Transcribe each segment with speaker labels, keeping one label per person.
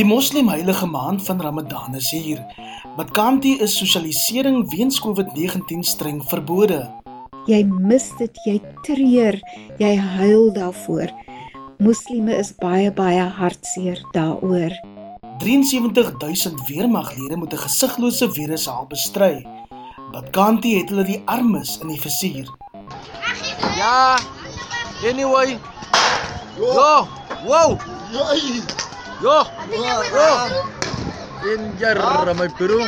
Speaker 1: Die Moslem heilige maand van Ramadan is hier. Badkanti is sosialisering weens COVID-19 streng verbode.
Speaker 2: Jy mis dit, jy treur, jy huil daarvoor. Moslime is baie baie hartseer daaroor.
Speaker 1: 73000 weermaglede moet 'n gesiglose virus al bestry. Badkanti het hulle die armes in die vizier.
Speaker 3: Ja. Anyway. Jo. Wow. Jo. Jo. In jarra my bro.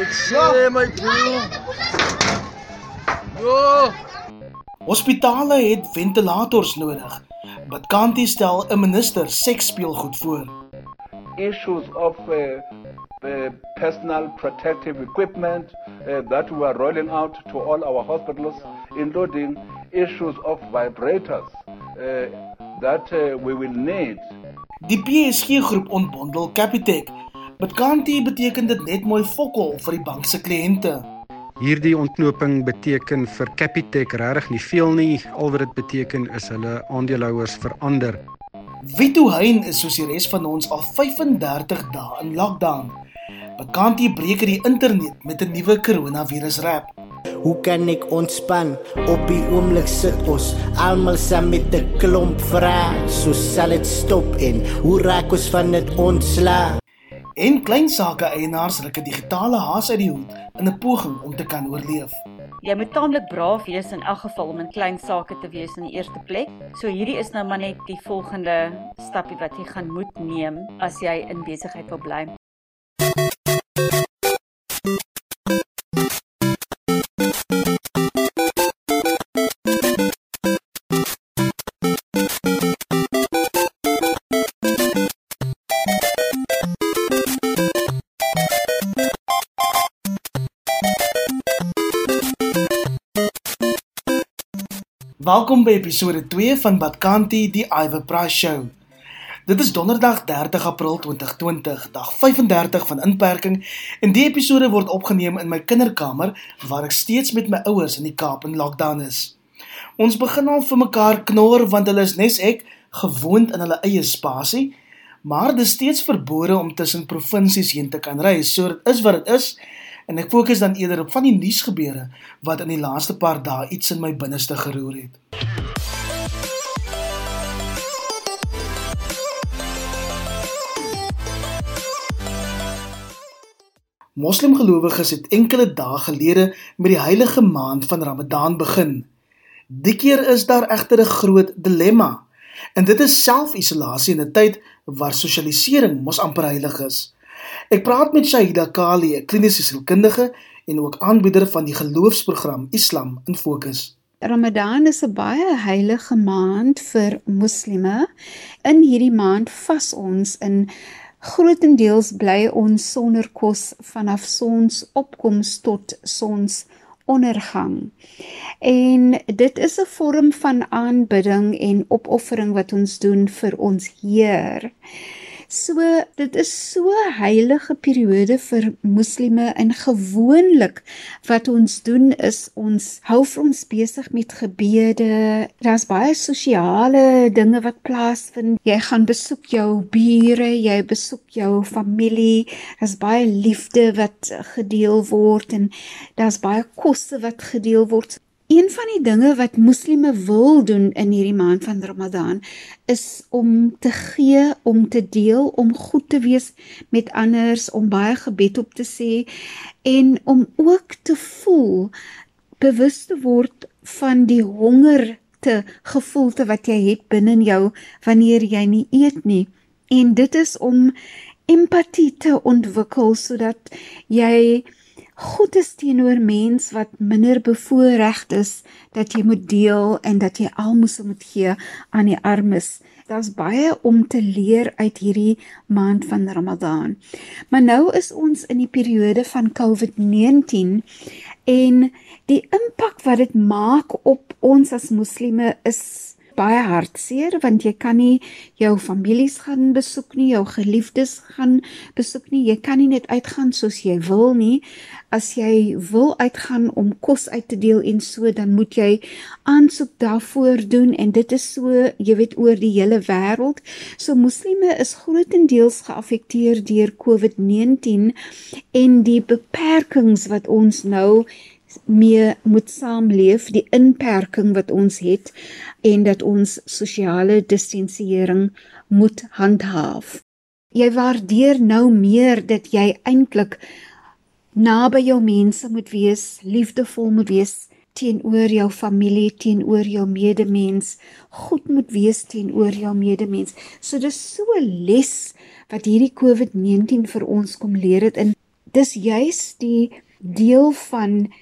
Speaker 3: Ek sê my bro. Jo.
Speaker 1: Hospitale het ventilators nodig. Badkanti stel 'n minister seksspeelgoed voor.
Speaker 4: issues of uh, uh, personal protective equipment uh, that we are rolling out to all our hospitals, including issues of vibrators uh, that uh, we will need.
Speaker 1: Die PSG groep ontbondel Capitec. Badkanti beteken dit net mooi fokol vir die bank se kliënte.
Speaker 5: Hierdie ontknoping beteken vir Capitec regtig nie veel nie. Al wat dit beteken is hulle aandeelhouers verander.
Speaker 1: Vito Hein is soos die res van ons al 35 dae in lockdown. Badkanti breek die internet met 'n nuwe koronavirus rap.
Speaker 6: Hoe kan ek ontspan? Op die oomblik sit ons almal saam met 'n klomp vrae. So sal dit stop en hoe raak ons van dit ontslaa?
Speaker 1: En klein sake eienaars ruk 'n digitale haas uit die hoed in 'n poging om te kan oorleef.
Speaker 7: Jy moet taamlik braaf wees in elk geval om in klein sake te wees in die eerste plek. So hierdie is nou maar net die volgende stapie wat jy gaan moet neem as jy in besigheid wil bly.
Speaker 1: Welkom by episode 2 van Badkanti die Iwe Price Show. Dit is Donderdag 30 April 2020, dag 35 van inperking en die episode word opgeneem in my kinderkamer waar ek steeds met my ouers in die Kaap in lockdown is. Ons begin al vir mekaar knor want hulle is nes ek gewoond in hulle eie spasie, maar dit is steeds verbode om tussen provinsies heen te kan reis. So dit is wat dit is en ek fokus dan eerder op van die nuusgebeure wat in die laaste paar dae iets in my binneste geroer het. Moslimgelowiges het enkele dae gelede met die heilige maand van Ramadan begin. Die keer is daar egter 'n groot dilemma. En dit is selfisolasie in 'n tyd waar sosialisering mos amper heilig is. Ek praat met Shahida Kali, 'n kliniese sielkundige en ook aanbieder van die geloofsprogram Islam in Fokus.
Speaker 2: Ramadan is 'n baie heilige maand vir moslime. In hierdie maand vas ons in grootendeels bly ons sonder kos vanaf sonsopkoms tot sons ondergang. En dit is 'n vorm van aanbidding en opoffering wat ons doen vir ons Heer. So dit is so heilige periode vir moslime en gewoonlik wat ons doen is ons hou vir ons besig met gebede. Daar's baie sosiale dinge wat plaasvind. Jy gaan besoek jou bure, jy besoek jou familie. Daar's baie liefde wat gedeel word en daar's baie kosse wat gedeel word. Een van die dinge wat moslime wil doen in hierdie maand van Ramadan is om te gee, om te deel, om goed te wees met anders, om baie gebed op te sê en om ook te voel bewus te word van die honger te gevoelte wat jy het binne in jou wanneer jy nie eet nie. En dit is om empatie te ontwikkel sodat jy goed is teenoor mens wat minder bevoorreg is dat jy moet deel en dat jy almoes moet gee aan die armes. Daar's baie om te leer uit hierdie maand van Ramadan. Maar nou is ons in die periode van COVID-19 en die impak wat dit maak op ons as moslime is baie hartseer want jy kan nie jou families gaan besoek nie, jou geliefdes gaan besoek nie. Jy kan nie net uitgaan soos jy wil nie. As jy wil uitgaan om kos uit te deel en so, dan moet jy aansoek daarvoor doen en dit is so, jy weet oor die hele wêreld. So moslime is grootendeels geaffekteer deur COVID-19 en die beperkings wat ons nou mee moet saamleef, die inperking wat ons het en dat ons sosiale distansiering moet handhaaf. Jy waardeer nou meer dat jy eintlik naby jou mense moet wees, liefdevol moet wees teenoor jou familie, teenoor jou medemens, goed moet wees teenoor jou medemens. So dis so 'n les wat hierdie COVID-19 vir ons kom leer het en dis juis die deel van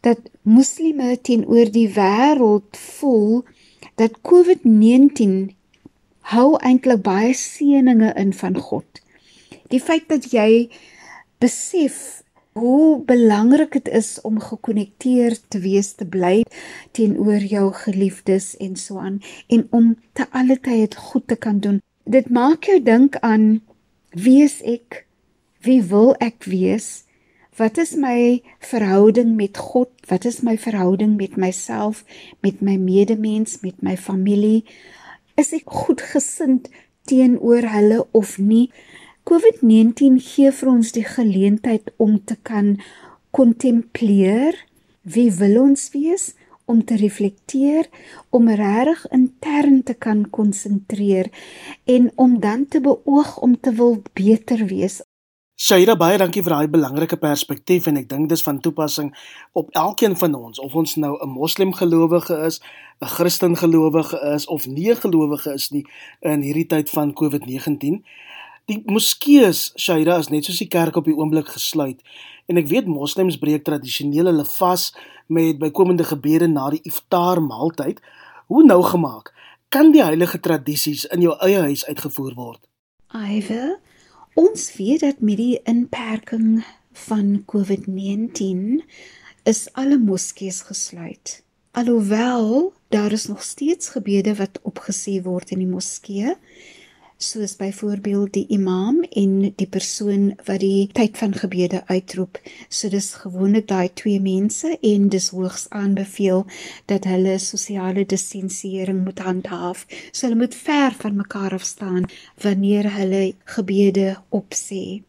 Speaker 2: dat moslime teenoor die wêreld voel dat COVID-19 hou eintlik baie seëninge in van God. Die feit dat jy besef hoe belangrik dit is om gekonnekteer te wees te bly teenoor jou geliefdes en so aan en om te alle tyd goed te kan doen. Dit maak jou dink aan wie is ek? Wie wil ek wees? Wat is my verhouding met God? Wat is my verhouding met myself, met my medemens, met my familie? Is ek goedgesind teenoor hulle of nie? COVID-19 gee vir ons die geleentheid om te kan kontempleer wie wil ons wees om te reflekteer om regtig intern te kan konsentreer en om dan te beoog om te wil beter wees
Speaker 1: Shaira baie dankie vir daai belangrike perspektief en ek dink dis van toepassing op elkeen van ons of ons nou 'n moslim gelowige is, 'n Christen gelowige is of nie gelowige is nie in hierdie tyd van COVID-19. Die moskeeë Shaira is net soos die kerk op die oomblik gesluit en ek weet moslems breek tradisioneel hulle vas met bykomende gebede na die iftar maaltyd. Hoe nou gemaak? Kan die heilige tradisies in jou eie huis uitgevoer word?
Speaker 2: Aiwe Ons weet dat met die inperking van COVID-19 is alle moskeeë gesluit. Alhoewel daar is nog steeds gebede wat opgesê word in die moskee, soos byvoorbeeld die imam en die persoon wat die tyd van gebede uitroep. So dis gewoonlik daai twee mense en dis hoogs aanbeveel dat hulle sosiale distansiering moet handhaaf. So hulle moet ver van mekaar af staan wanneer hulle gebede opsê.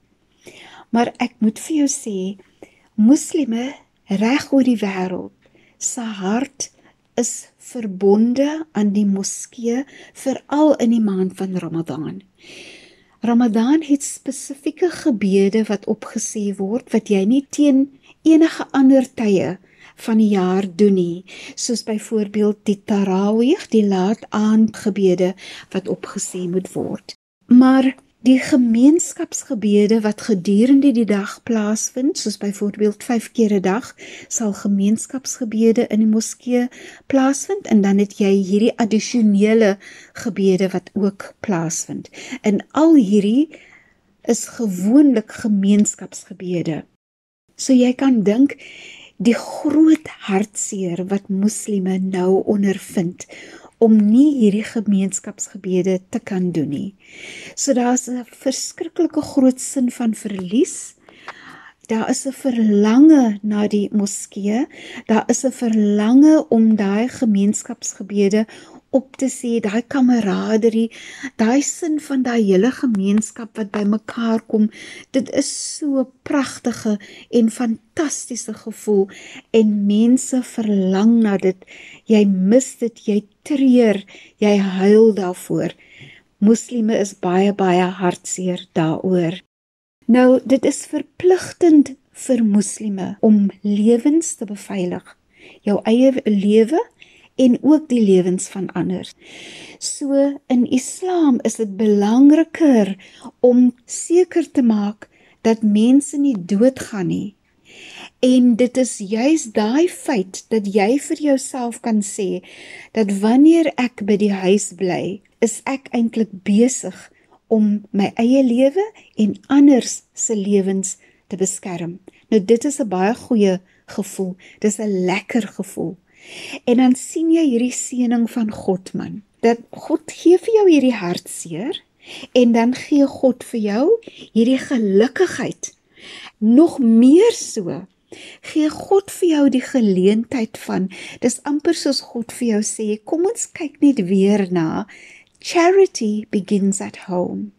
Speaker 2: Maar ek moet vir jou sê, moslime reg oor die wêreld se hart is verbonde aan die moskee veral in die maand van Ramadan. Ramadan het spesifieke gebede wat opgesê word wat jy nie teen enige ander tye van die jaar doen nie, soos byvoorbeeld die Tarawih, die laat aandgebede wat opgesê moet word. Maar Die gemeenskapsgebede wat gedurende die dag plaasvind, soos byvoorbeeld 5 keer 'n dag, sal gemeenskapsgebede in die moskee plaasvind en dan het jy hierdie addisionele gebede wat ook plaasvind. En al hierdie is gewoonlik gemeenskapsgebede. So jy kan dink die groot hartseer wat moslime nou ondervind om nie hierdie gemeenskapsgebede te kan doen nie. So daar's 'n verskriklike groot sin van verlies. Daar is 'n verlange na die moskee. Daar is 'n verlange om daai gemeenskapsgebede op te sê, daai kameraderie, daai sin van daai hele gemeenskap wat bymekaar kom. Dit is so 'n pragtige en fantastiese gevoel en mense verlang na dit. Jy mis dit, jy treur, jy huil daarvoor. Moslime is baie baie hartseer daaroor. Nou, dit is verpligtend vir moslime om lewens te beveilig. Jou eie lewe en ook die lewens van ander. So in Islam is dit belangriker om seker te maak dat mense nie doodgaan nie. En dit is juis daai feit dat jy vir jouself kan sê dat wanneer ek by die huis bly, is ek eintlik besig om my eie lewe en anders se lewens te beskerm. Nou dit is 'n baie goeie gevoel. Dis 'n lekker gevoel En dan sien jy hierdie seëning van God man. Dat God gee vir jou hierdie hartseer en dan gee God vir jou hierdie gelukkigheid. Nog meer so gee God vir jou die geleentheid van dis amper soos God vir jou sê kom ons kyk net weer na charity begins at home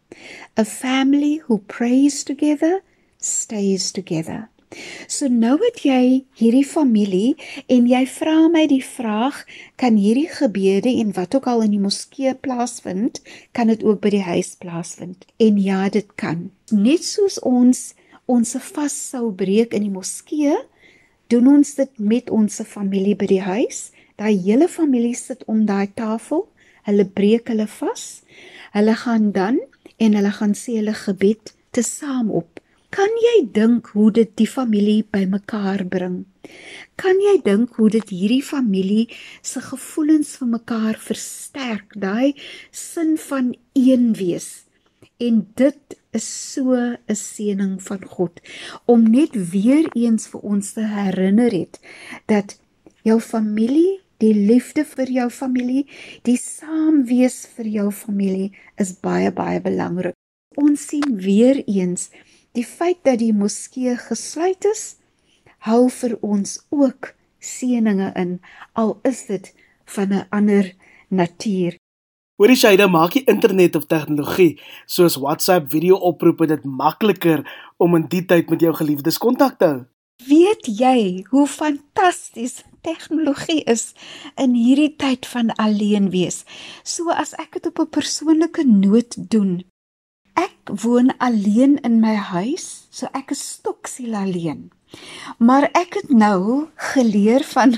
Speaker 2: a family who prays together stays together So nou het jy hierdie familie en jy vra my die vraag, kan hierdie gebede en wat ook al in die moskee plaasvind, kan dit ook by die huis plaasvind? En ja, dit kan. Net soos ons ons vas sou breek in die moskee, doen ons dit met ons familie by die huis. Daai hele familie sit om daai tafel. Hulle breek hulle vas. Hulle gaan dan en hulle gaan sê hulle gebed te saam op. Kan jy dink hoe dit die familie bymekaar bring? Kan jy dink hoe dit hierdie familie se gevoelens vir mekaar versterk, daai sin van een wees? En dit is so 'n seëning van God om net weer eens vir ons te herinner het dat jou familie, die liefde vir jou familie, die saamwees vir jou familie is baie baie belangrik. Ons sien weer eens Die feit dat die moskee gesluit is, hou vir ons ook seëninge in, al is dit van 'n ander natuur.
Speaker 1: Hoorie Shaida, maak die internet of tegnologie soos WhatsApp video-oproepe dit makliker om in die tyd met jou geliefdes kontak te hou.
Speaker 2: Weet jy hoe fantasties tegnologie is in hierdie tyd van alleen wees? So as ek dit op 'n persoonlike noot doen, Ek woon alleen in my huis, so ek is stoksiel alleen. Maar ek het nou geleer van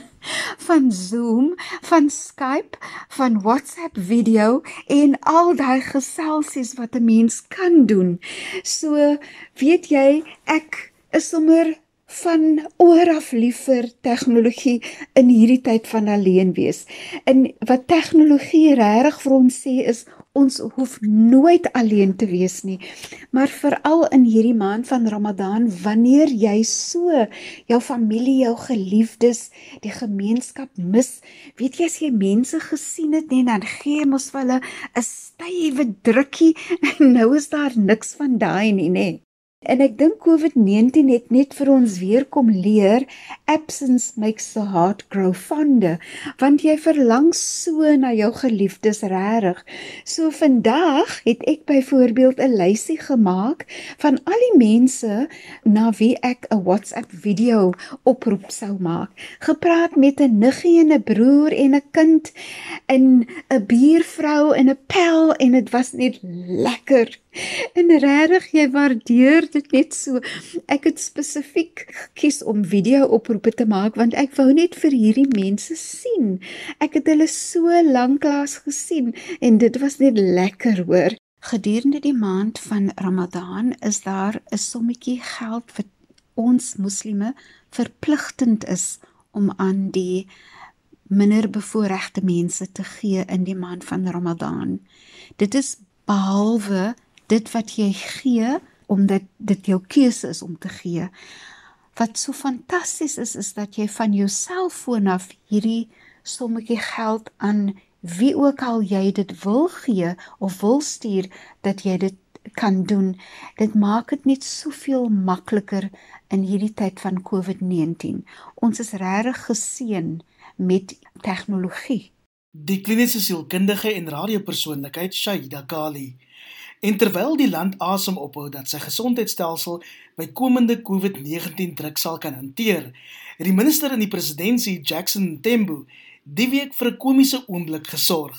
Speaker 2: van Zoom, van Skype, van WhatsApp video en al daai geselsies wat 'n mens kan doen. So, weet jy, ek is sommer van oor af lief vir tegnologie in hierdie tyd van alleen wees. En wat tegnologie regtig vir ons sê is ons hoef nooit alleen te wees nie. Maar veral in hierdie maand van Ramadan, wanneer jy so jou familie, jou geliefdes, die gemeenskap mis, weet jy as jy mense gesien het nie, dan gee mos vir hulle 'n stywe drukkie en nou is daar niks van daai nie, nê? En ek dink COVID-19 het net vir ons weer kom leer absence makes the heart grow fonder want jy verlang so na jou geliefdes regtig. So vandag het ek byvoorbeeld 'n lysie gemaak van al die mense na wie ek 'n WhatsApp video oproep sou maak. Gepraat met 'n niggie en 'n broer en 'n kind en 'n buurvrou en 'n pel en dit was net lekker. En regtig jy waardeer dit net so. Ek het spesifiek gekies om video oproepe te maak want ek wou net vir hierdie mense sien. Ek het hulle so lanklaas gesien en dit was net lekker hoor. Gedurende die maand van Ramadan is daar 'n sommetjie geld vir ons moslime verpligtend is om aan die minder bevoorregte mense te gee in die maand van Ramadan. Dit is behalwe dit wat jy gee omdat dit jou keuse is om te gee. Wat so fantasties is is dat jy van jou selfoon af hierdie sommetjie geld aan wie ook al jy dit wil gee of wil stuur dat jy dit kan doen. Dit maak dit net soveel makliker in hierdie tyd van COVID-19. Ons is regtig geseën met tegnologie.
Speaker 1: Die kliniese sielkundige en radiopersoonlikheid Shaida Kali En terwyl die land asem ophou dat sy gesondheidstelsel by komende COVID-19 druk sal kan hanteer, het die minister in die presidentskap, Jackson Tembo, die week vir 'n komiese oomblik gesorg.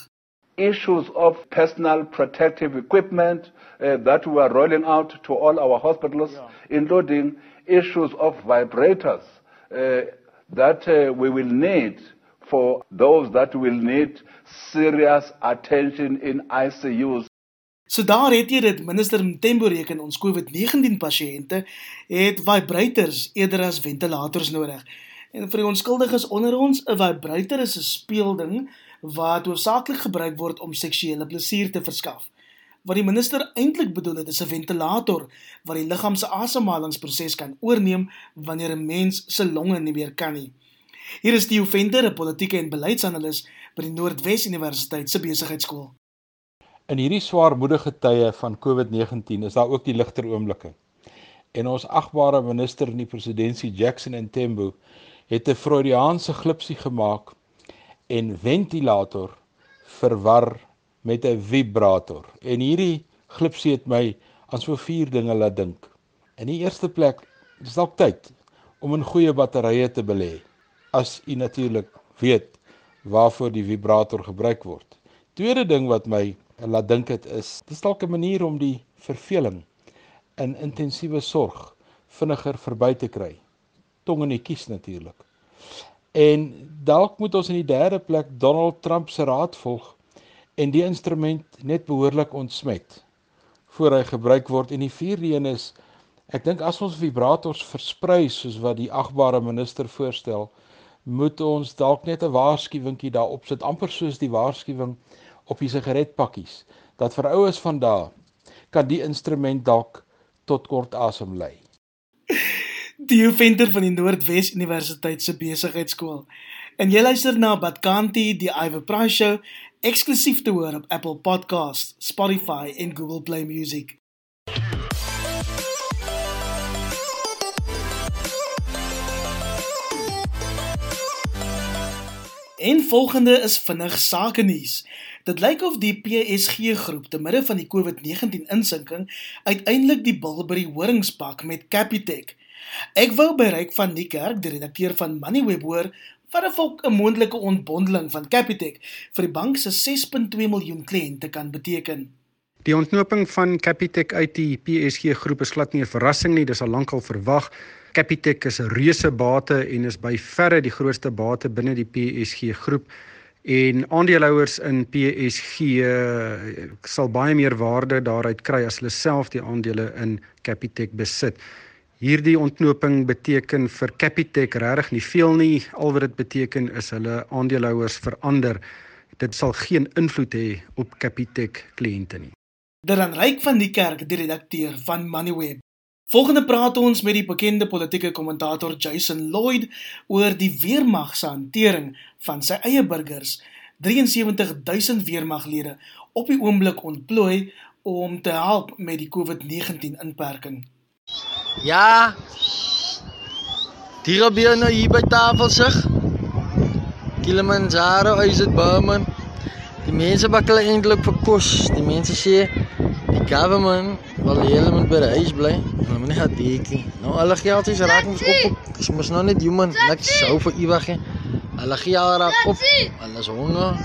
Speaker 4: Issues of personal protective equipment uh, that we are rolling out to all our hospitals, yeah. including issues of vibrators uh, that uh, we will need for those that will need serious attention in ICUs.
Speaker 1: So daar het jy dit minister Mtembo reken ons COVID-19 pasiënte het vibrators eerder as ventilators nodig. En vir die onskuldiges onder ons, 'n vibrator is 'n speelding wat hoofsaaklik gebruik word om seksuele plesier te verskaf. Wat die minister eintlik bedoel het, is 'n ventilator wat die liggaam se asemhalingsproses kan oorneem wanneer 'n mens se longe nie meer kan nie. Hier is Theo Venter, 'n politieke en beleidsanalis by die Noordwes Universiteit se besigheidskool.
Speaker 8: In hierdie swaarmoedige tye van COVID-19 is daar ook die ligter oomblikke. En ons agbare minister in die presidentskap Jackson Ntembu het 'n Freudiaanse glipsie gemaak en ventilator verwar met 'n vibrator. En hierdie glipsie het my aan so vier dinge laat dink. In die eerste plek, dis dalk tyd om in goeie batterye te belê as u natuurlik weet waarvoor die vibrator gebruik word. Tweede ding wat my laat dink het is, dis dalk 'n manier om die verveling in intensiewe sorg vinniger verby te kry. Tong in die kies natuurlik. En dalk moet ons in die derde plek Donald Trump se raad volg en die instrument net behoorlik ontsmet voor hy gebruik word en die vierde een is ek dink as ons vibrators versprei soos wat die agbare minister voorstel moet ons dalk net 'n waarskuwingkie daarop sit amper soos die waarskuwing op die sigaretpakkies dat vir oues van daai kan die instrument dalk tot kort asem lei.
Speaker 1: Die venter van die Noordwes Universiteit se besigheidskool. En jy luister na Badkanti die Iver Price Show eksklusief te hoor op Apple Podcasts, Spotify en Google Play Music. En volgende is vinnig sake nuus. Dit lyk of die PSG groep te midde van die COVID-19 insinking uiteindelik die bil by die horingspak met Capitec. Ek wou bereik van die kerk, die redakteur van Moneyweb hoor, wat 'n volk 'n moontlike ontbondeling van Capitec vir die bank se 6.2 miljoen kliënte kan beteken.
Speaker 5: Die ontknoping van Capitec uit die PSG groep is glad nie 'n verrassing nie, dis al lankal verwag. Capitec is 'n reuse bate en is by verre die grootste bate binne die PSG groep en aandeelhouers in PSG uh, sal baie meer waarde daaruit kry as hulle self die aandele in Capitec besit. Hierdie ontknoping beteken vir Capitec regtig nie veel nie. Al wat dit beteken is hulle aandeelhouers verander. Dit sal geen invloed hê op Capitec kliënte nie.
Speaker 1: Daran ryk van die kerk die redakteur van Moneyweb. Volgende praat ons met die bekende politieke kommentator Jason Lloyd oor die weermag se hantering van sy eie burgers. 73000 weermaglede op die oomblik ontplooi om te help met die COVID-19 inperking.
Speaker 3: Ja. Die gebeur nou hier by tafel sig. Kilimanjaro, is dit Burman? Die mense bakkel eintlik vir kos. Die mense sê die government wil hulle moet by die huis bly. Hulle moet nie gaan deekie. Nou alle geld is raak ons op. Ons moet nou net human niks sou vir ewig hê. Hulle gee al raak op. Hulle is honger.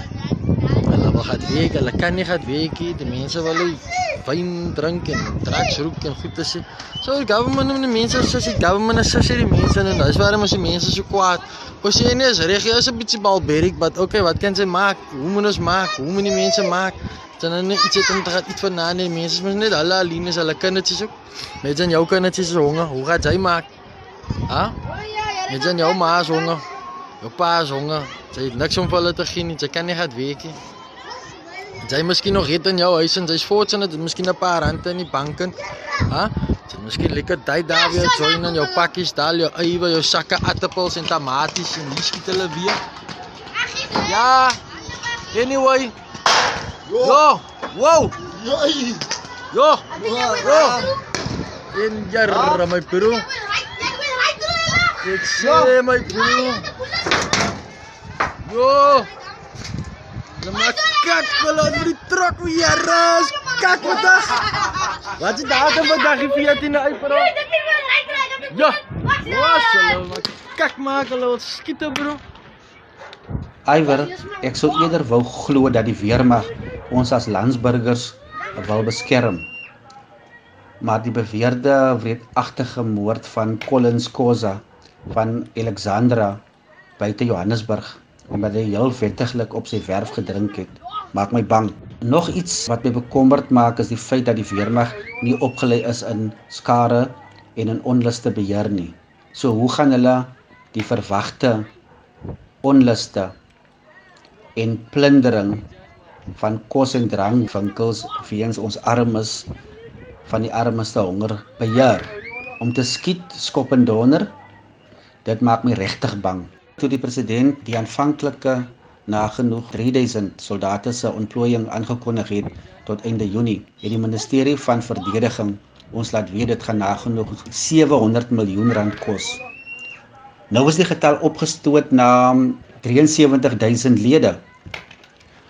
Speaker 3: Hulle wil gaan werk. Hulle kan nie gaan werk nie. Die mense wil wyn drink en drugs rook en goed sê. So die government en die mense sê die government sê die mense en dis waarom as die mense so kwaad. Ons sê nie is regtig is 'n bietjie balberik, but okay, wat kan sy maak? Hoe moet ons maak? Hoe moet die mense maak? Dan dan iets het om te gaan iets van na die mense mos net hulle alleen is hulle kindertjies ook. Met dan jou kindertjies is honger. Hoe gaan jy maak? Ha? Met dan jou ma is honger. Jou pa is honger. Jy het niks om vir hulle te gee nie. Jy kan nie gaan werk nie. Jy miskien nog het in jou huis en jy's fortunate, miskien 'n paar rande in die bank en ha? Jy miskien lekker tyd daar weer join in jou pakkies, daal jou eie, jou sakke aardappels en tamaties en hier skiet hulle weer. Ja. Anyway. Yo. Wow.
Speaker 9: Joi.
Speaker 3: Yo. Yo. In jarra my bro. Ek sê my bro. Yo. Lama kak kalau di truk ya ras kak vandag. Wat is datum vandag die 14de April? Ja. Wassalam. Kak maak hulle wat skiet bro.
Speaker 10: Iwer, ek sou eerder wou glo dat die weermag ons as landsburgers wil beskerm. Maar die beweerde wreedagtige moord van Collins Kosa van Alexandra buite Johannesburg omdat hy heel wettiglik op sy werf gedrink het, maak my bang. Nog iets wat my bekommerd maak is die feit dat die weermag nie opgelei is in skare en in onluste beheer nie. So hoe gaan hulle die verwagte onluste en plundering van kos en drank winkels weens ons armes van die armeste honger beheer om te skiet skop en donder dit maak my regtig bang Toe die president die aanvanklike nagenoeg 3000 soldate se ontplooiing aangekondig het tot einde Junie, het die ministerie van verdediging ons laat weet dit gaan nagenoeg 700 miljoen rand kos. Nou is die getal opgestoot na 73000 lede.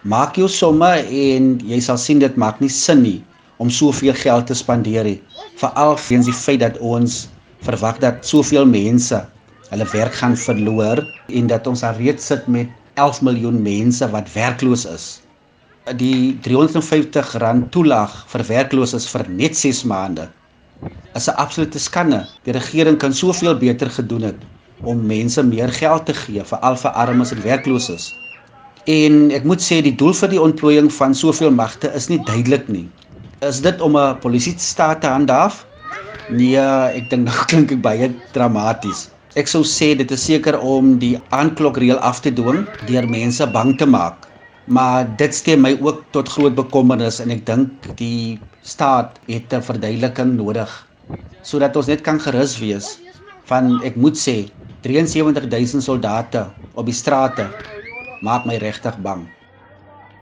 Speaker 10: Maak jou somme en jy sal sien dit maak nie sin nie om soveel geld te spandeer nie. Veral weens die feit dat ons verwag dat soveel mense hulle werk gaan verloor en dat ons al reeds sit met 11 miljoen mense wat werkloos is. Die 350 rand toelaag vir werkloses vir net 6 maande is 'n absolute skande. Die regering kan soveel beter gedoen het om mense meer geld te gee vir al vir armes en werkloses. En ek moet sê die doel vir die ontplooiing van soveel magte is nie duidelik nie. Is dit om 'n polisie staat te handhaaf? Nee, ek dink dit klink baie dramaties. Ek sou sê dit is seker om die aanklokreël af te dwing deur mense bang te maak. Maar dit stem my ook tot groot bekommernis en ek dink die staat het 'n verduideliking nodig sodat ons net kan gerus wees van ek moet sê 73000 soldate op die strate maak my regtig bang.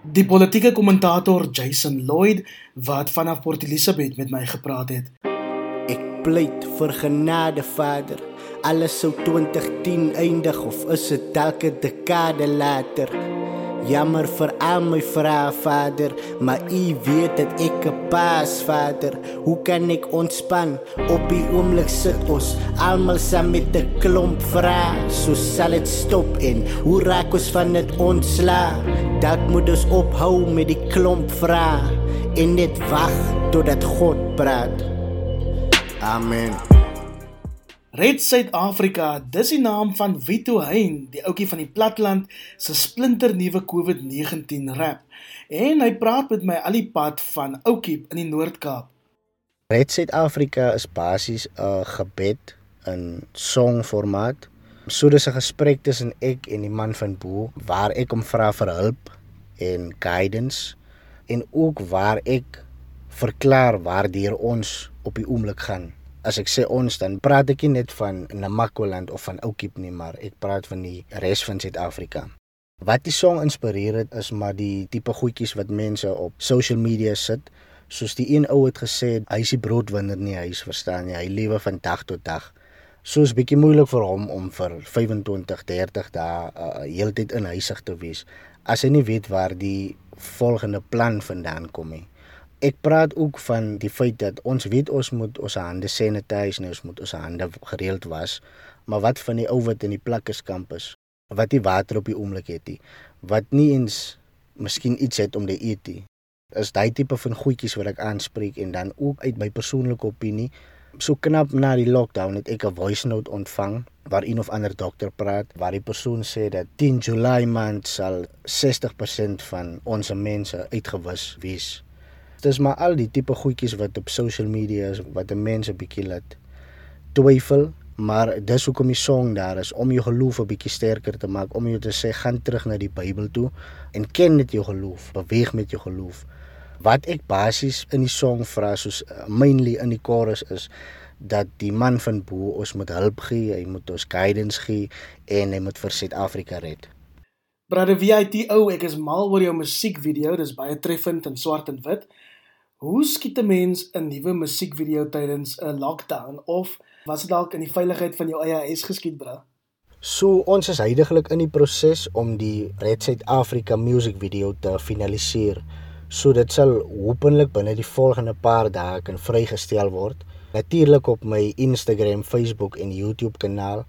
Speaker 1: Die politieke kommentator Jason Lloyd wat vanaf Port Elizabeth met my gepraat het.
Speaker 6: Ek pleit vir genade, Vader alles sou 2010 eindig of is dit 'n dekade later? Jammer vir al my vrae, Vader, maar U weet dat ek 'n paas, Vader. Hoe kan ek ontspan? Op die oomblik sit ons almal saam met 'n klomp vrae. So sal dit stop en hoe raak ons van dit ontsla? Dat moet ons ophou met die klomp vrae en net wag totdat God praat. Amen.
Speaker 1: Red Suid-Afrika, dis die naam van Vito Hein, die ouetjie van die platland se splinter nuwe COVID-19 rap. En hy praat met my al die pad van Oukiep in die Noord-Kaap.
Speaker 9: Red Suid-Afrika is basies 'n gebed in songformaat. So dis 'n gesprek tussen ek en die man van Bo waar ek hom vra vir hulp en guidance en ook waar ek verklaar waardeur ons op die oomblik gaan as ek sê ons dan praat ek nie net van Namakoland of van Oukiep nie, maar ek praat van die res van Suid-Afrika. Wat die song inspireer het is maar die tipe goedjies wat mense op social media sit. Soos die een ou het gesê, hy is die broodwinner nie, hy is verstaan jy, hy lewe van dag tot dag. Soos bietjie moeilik vir hom om vir 25, 30 dae uh, heeltyd in huisig te wees as hy nie weet waar die volgende plan vandaan kom nie ek praat ook van die feit dat ons weet ons moet ons hande sanitize nou ons moet ons hande gereeld was maar wat van die ou wat in die plakkeskamp is wat die water op die oomblik het nie wat nie eens miskien iets het om te eet nie. Is daai tipe van goedjies wat ek aanspreek en dan ook uit my persoonlike opinie so knap na die lockdown het ek 'n voice note ontvang waar een of ander dokter praat waar die persoon sê dat 10 Julie maand sal 60% van ons mense uitgewis wees Dis maar al die tipe goedjies wat op social media is wat 'n mens 'n bietjie laat twyfel, maar dis hoekom die song daar is om jou geloof 'n bietjie sterker te maak, om jou te sê gaan terug na die Bybel toe en ken net jou geloof, beweeg met jou geloof. Wat ek basies in die song vra soos uh, mainly in die chorus is dat die man van bo ons moet hulp gee, hy moet ons guidance gee en hy moet vir Suid-Afrika red.
Speaker 1: Brother VITO, ek is mal oor jou musiekvideo, dis baie treffend in swart en wit. Hoe skiet 'n mens 'n nuwe musiekvideo tydens 'n lockdown of was dit dalk in die veiligheid van jou eie huis geskiet, bra?
Speaker 9: So ons is heidaglik in die proses om die Red South Africa music video te finaliseer. So dit sal hopelik binne die volgende paar dae kan vrygestel word. Natuurlik op my Instagram, Facebook en YouTube kanaal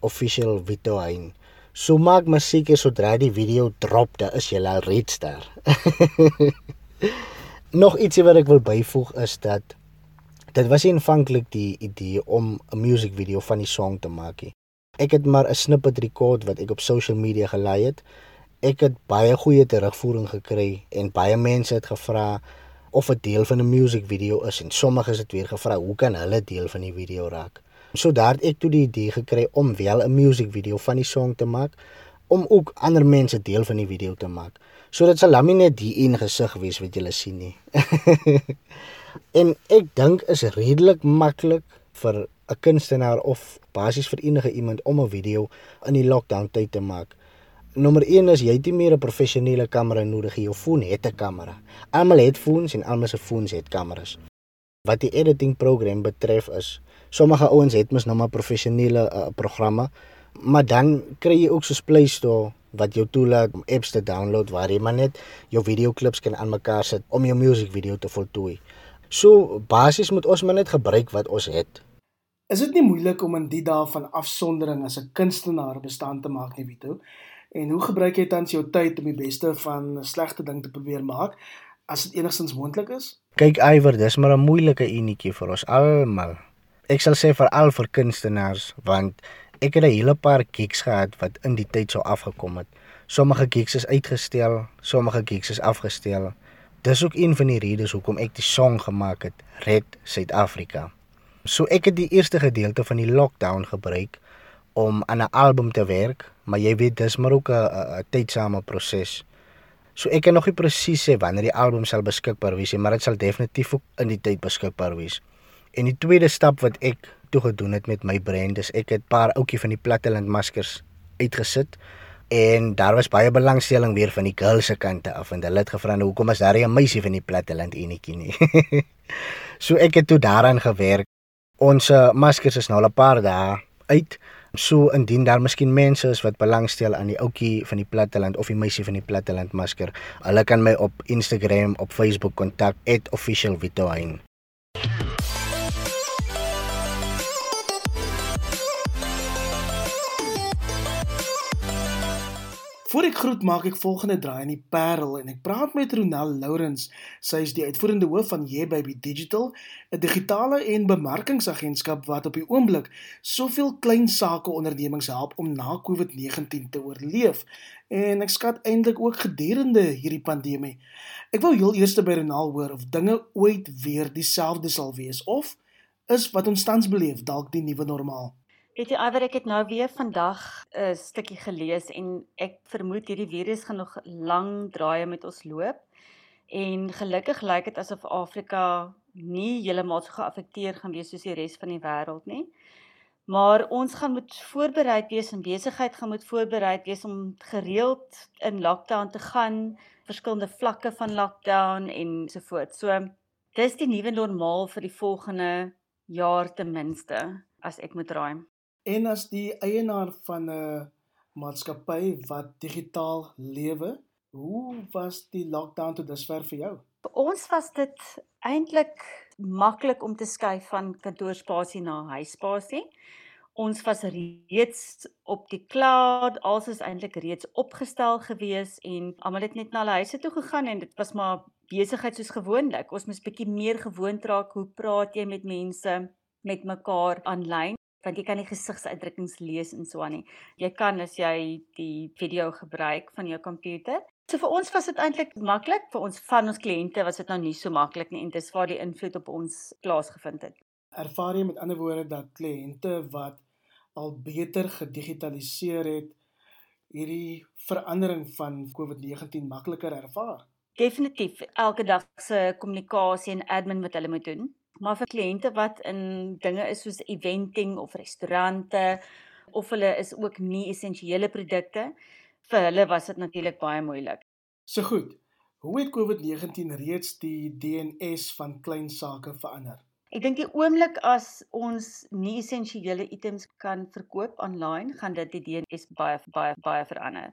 Speaker 9: @officialvitohain. So maak seker sodra die video drop, dan is jy al reeds daar. nog ietsie wat ek wil byvoeg is dat dit was aanvanklik die idee om 'n musiekvideo van die song te maak. Ek het maar 'n snippet rekord wat ek op social media gelaai het. Ek het baie goeie terugvoering gekry en baie mense het gevra of 'n deel van 'n musiekvideo is en sommige het weer gevra hoe kan hulle deel van die video raak. So daar het ek toe die idee gekry om wel 'n musiekvideo van die song te maak om ook ander mense deel van die video te maak. So dit sal hom nie net die een gesig wees wat julle sien nie. en ek dink is redelik maklik vir 'n kunstenaar of basies vir enige iemand om 'n video in die lockdown tyd te maak. Nommer 1 is jy het nie meer 'n professionele kamera nodig, jou foon het 'n kamera. Almal het foons en almal se foons het kameras. Wat die editing program betref is sommige ouens het mos nou maar professionele uh, programme, maar dan kry jy ook so Play Store wat jou toelaat om apps te download waar jy maar net jou videoklips kan aan mekaar sit om jou musiekvideo te voltooi. So basies moet ons maar net gebruik wat ons het.
Speaker 1: Is dit nie moeilik om in die dae van afsondering as 'n kunstenaar bestaan te maak nie, Vito? En hoe gebruik jy tans jou tyd om die beste van 'n slegte ding te probeer maak as dit enigstens moontlik is?
Speaker 9: Kyk, Iwer, dis maar 'n moeilike enetjie vir ons almal. Ek sal sê vir al vir kunstenaars want ek het 'n hele paar gigs gehad wat in die tyd sou afgekom het. Sommige gigs is uitgestel, sommige gigs is afgestel. Dis ook een van die redes hoekom ek die song gemaak het, Red Suid-Afrika. So ek het die eerste gedeelte van die lockdown gebruik om aan 'n album te werk, maar jy weet dis maar ook 'n tydsame proses. So ek kan nog nie presies sê wanneer die album sal beskikbaar wees nie, maar dit sal definitief ook in die tyd beskikbaar wees. En die tweede stap wat ek toe gedoen het met my brand is ek het paar ouetjie van die Platteland maskers uitgesit en daar was baie belangstelling weer van die girls se kante af en hulle het gevra nou hoekom is daar 'n meisie van die Platteland enetjie nie. so ek het toe daaraan gewerk. Ons uh, maskers is nou al 'n paar dae uit. So indien daar miskien mense is wat belangstel aan die ouetjie van die Platteland of die meisie van die Platteland masker, hulle kan my op Instagram, op Facebook kontak @officialvitoine.
Speaker 1: Voor ek groet maak ek volgende draai in die Parel en ek praat met Ronel Lourens. Sy is die uitvoerende hoof van Yeah Baby Digital, 'n digitale en bemarkingsagentskap wat op die oomblik soveel klein sake ondernemings help om na COVID-19 te oorleef. En ek skat eintlik ook gedurende hierdie pandemie. Ek wil heel eers by Ronel hoor of dinge ooit weer dieselfde sal wees of is wat ons tans beleef dalk die nuwe normaal.
Speaker 7: Weet jy Iver, ek het nou weer vandag 'n stukkie gelees en ek vermoed hierdie virus gaan nog lank draaie met ons loop. En gelukkig lyk dit asof Afrika nie heeltemal so geaffekteer gaan wees soos die res van die wêreld nie. Maar ons gaan moet voorbereid wees en besigheid gaan moet voorbereid wees om gereeld in lockdown te gaan, verskillende vlakke van lockdown en so voort. So dis die nuwe normaal vir die volgende jaar ten minste as ek moet raai.
Speaker 1: En as die eienaar van 'n maatskappy wat digitaal lewe, hoe was die lockdown tot dusver vir jou?
Speaker 7: Vir ons was dit eintlik maklik om te skuif van kantoorspasie na huisspasie. Ons was reeds op die cloud, alles is eintlik reeds opgestel gewees en almal het net na hulle huise toe gegaan en dit was maar besigheid soos gewoonlik. Ons moes bietjie meer gewoond raak hoe praat jy met mense met mekaar aanlyn want jy kan nie gesigsuitdrukkings lees en so aan nie. Jy kan as jy die video gebruik van jou komputer. So vir ons was dit eintlik maklik, vir ons van ons kliënte was dit nou nie so maklik nie en dis waar die invloed op ons plaasgevind het.
Speaker 1: Ervaar jy met ander woorde dat kliënte wat al beter gedigitaliseer het hierdie verandering van COVID-19 makliker ervaar?
Speaker 7: Definitief. Elke dag se kommunikasie en admin wat hulle moet doen, Maar vir kliënte wat in dinge is soos eventing of restaurante of hulle is ook nie essensiële produkte, vir hulle was dit natuurlik baie moeilik.
Speaker 1: So goed. Hoe het COVID-19 reeds die DNS van klein sake verander?
Speaker 7: Ek dink die oomblik as ons nie essensiële items kan verkoop aanlyn, gaan dit die DNS baie baie baie verander.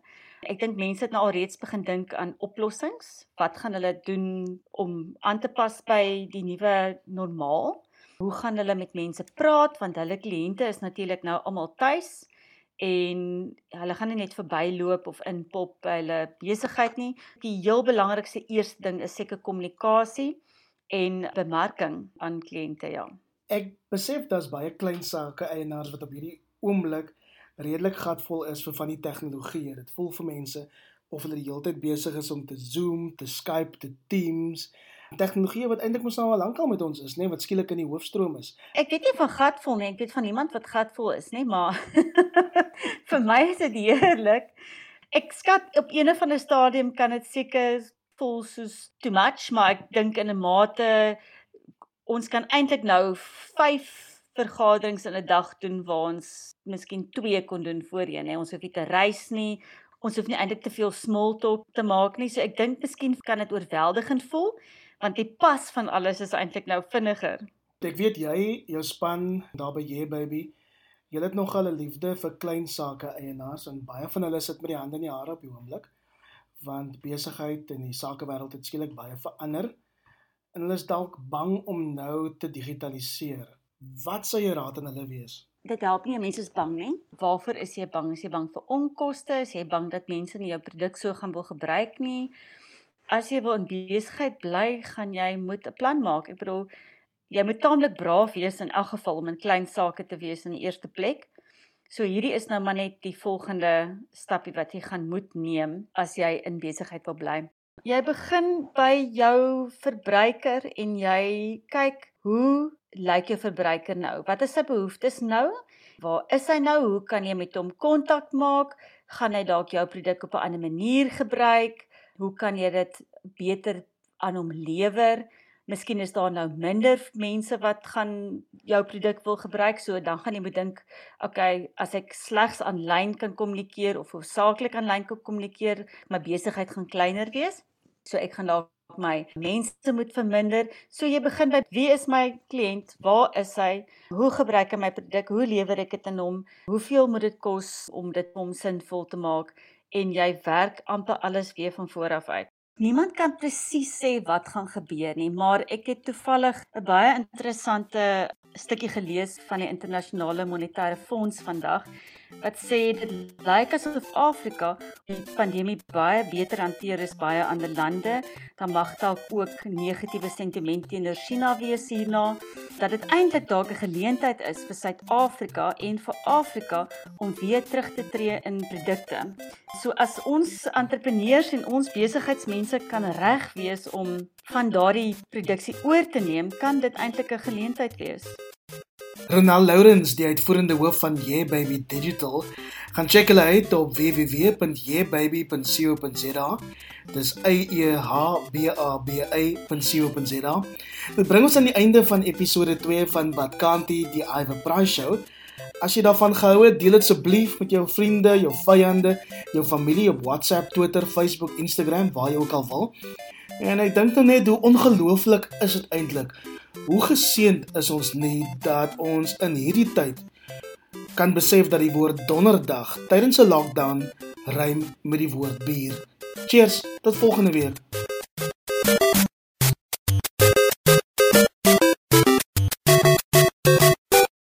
Speaker 7: Ek dink mense het nou al reeds begin dink aan oplossings. Wat gaan hulle doen om aan te pas by die nuwe normaal? Hoe gaan hulle met mense praat want hulle kliënte is natuurlik nou almal tuis en hulle gaan nie net verbyloop of inpop by hulle besigheid nie. Die heel belangrikste eerste ding is seker kommunikasie en bemarking aan kliënte ja.
Speaker 1: Ek besef daar's baie klein sake eienaars wat op hierdie oomblik redelik gatvol is vir van die tegnologie. Dit voel vir mense of hulle die hele tyd besig is om te Zoom, te Skype, te Teams. Tegnologie wat eintlik mos nou al lankal met ons is, nê, nee, wat skielik in die hoofstroom is.
Speaker 7: Ek weet nie van gatvol nie, ek weet van iemand wat gatvol is, nê, nee, maar vir my is dit heerlik. Ek skat op 'n of ander stadium kan dit seker voel soos too much, maar ek dink in 'n mate ons kan eintlik nou 5 vergaderings in 'n dag doen waar ons miskien 2 kon doen voorheen, hè. Ons hoef nie te reis nie. Ons hoef nie eintlik te veel small talk te maak nie. So ek dink miskien kan dit oorweldigend voel want die pas van alles is eintlik nou vinniger.
Speaker 1: Ek weet jy, jou span daar by Ye Baby, julle het nogal 'n liefde vir klein sake eienaars en baie van hulle sit met die hande in die hare op die oomblik want besigheid en die sakewêreld het skielik baie verander en hulle is dalk bang om nou te digitaliseer. Wat sou jou raad aan hulle wees?
Speaker 7: Dit help nie mense is bang nie. Waarvoor is jy bang? Is jy bang vir onkoste? Is jy bang dat mense nie jou produk so gaan wil gebruik nie? As jy wil in besigheid bly, gaan jy moet 'n plan maak. Ek bedoel, jy moet taamlik braaf wees in elk geval om in klein sake te wees in die eerste plek. So hierdie is nou maar net die volgende stappie wat jy gaan moet neem as jy in besigheid wil bly. Jy begin by jou verbruiker en jy kyk hoe lyk jou verbruiker nou? Wat is sy behoeftes nou? Waar is hy nou? Hoe kan jy met hom kontak maak? Gaan hy dalk jou produk op 'n ander manier gebruik? Hoe kan jy dit beter aan hom lewer? Miskien is daar nou minder mense wat gaan jou produk wil gebruik, so dan gaan jy moet dink, okay, as ek slegs aanlyn kan kommunikeer of hoofsaaklik aanlyn kan kommunikeer, my besigheid gaan kleiner wees. So ek gaan dalk my mense moet verminder. So jy begin by wie is my kliënt? Waar is hy? Hoe gebruik hy my produk? Hoe lewer ek dit aan hom? Hoeveel moet dit kos om dit om sinvol te maak? En jy werk amper alles weer van voor af uit. Niemand kan presies sê wat gaan gebeur nie, maar ek het toevallig 'n baie interessante stukkie gelees van die internasionale monetaire fonds vandag wat sê dit lyk asof Afrika die pandemie baie beter hanteer as baie ander lande. Dan mag dalk ook negatiewe sentiment teenoor China wees hierna dat dit eintlik dalk 'n geleentheid is vir Suid-Afrika en vir Afrika om weer terug te tree in produkte. So as ons entrepreneurs en ons besigheidsmense kan reg wees om van daardie produksie oor te neem, kan dit eintlik 'n geleentheid wees.
Speaker 1: Ronald Lourens, die uitvoerende hoof van Ye Baby Digital, gaan check hulle uit op www.yebaby.co.za. Dis e e h b a b a.co.za. Dit bring ons aan die einde van episode 2 van Badkanti die Iver Price Show. As jy daarvan gehou het, deel dit asseblief met jou vriende, jou vyande, jou familie op WhatsApp, Twitter, Facebook, Instagram, waar jy ook al wil. En ek dink dan net hoe ongelooflik is dit eintlik Hoe geseënd is ons nie dat ons in hierdie tyd kan besef dat die woord donderdag tydens 'n lockdown rym met die woord bier. Cheers, tot volgende week.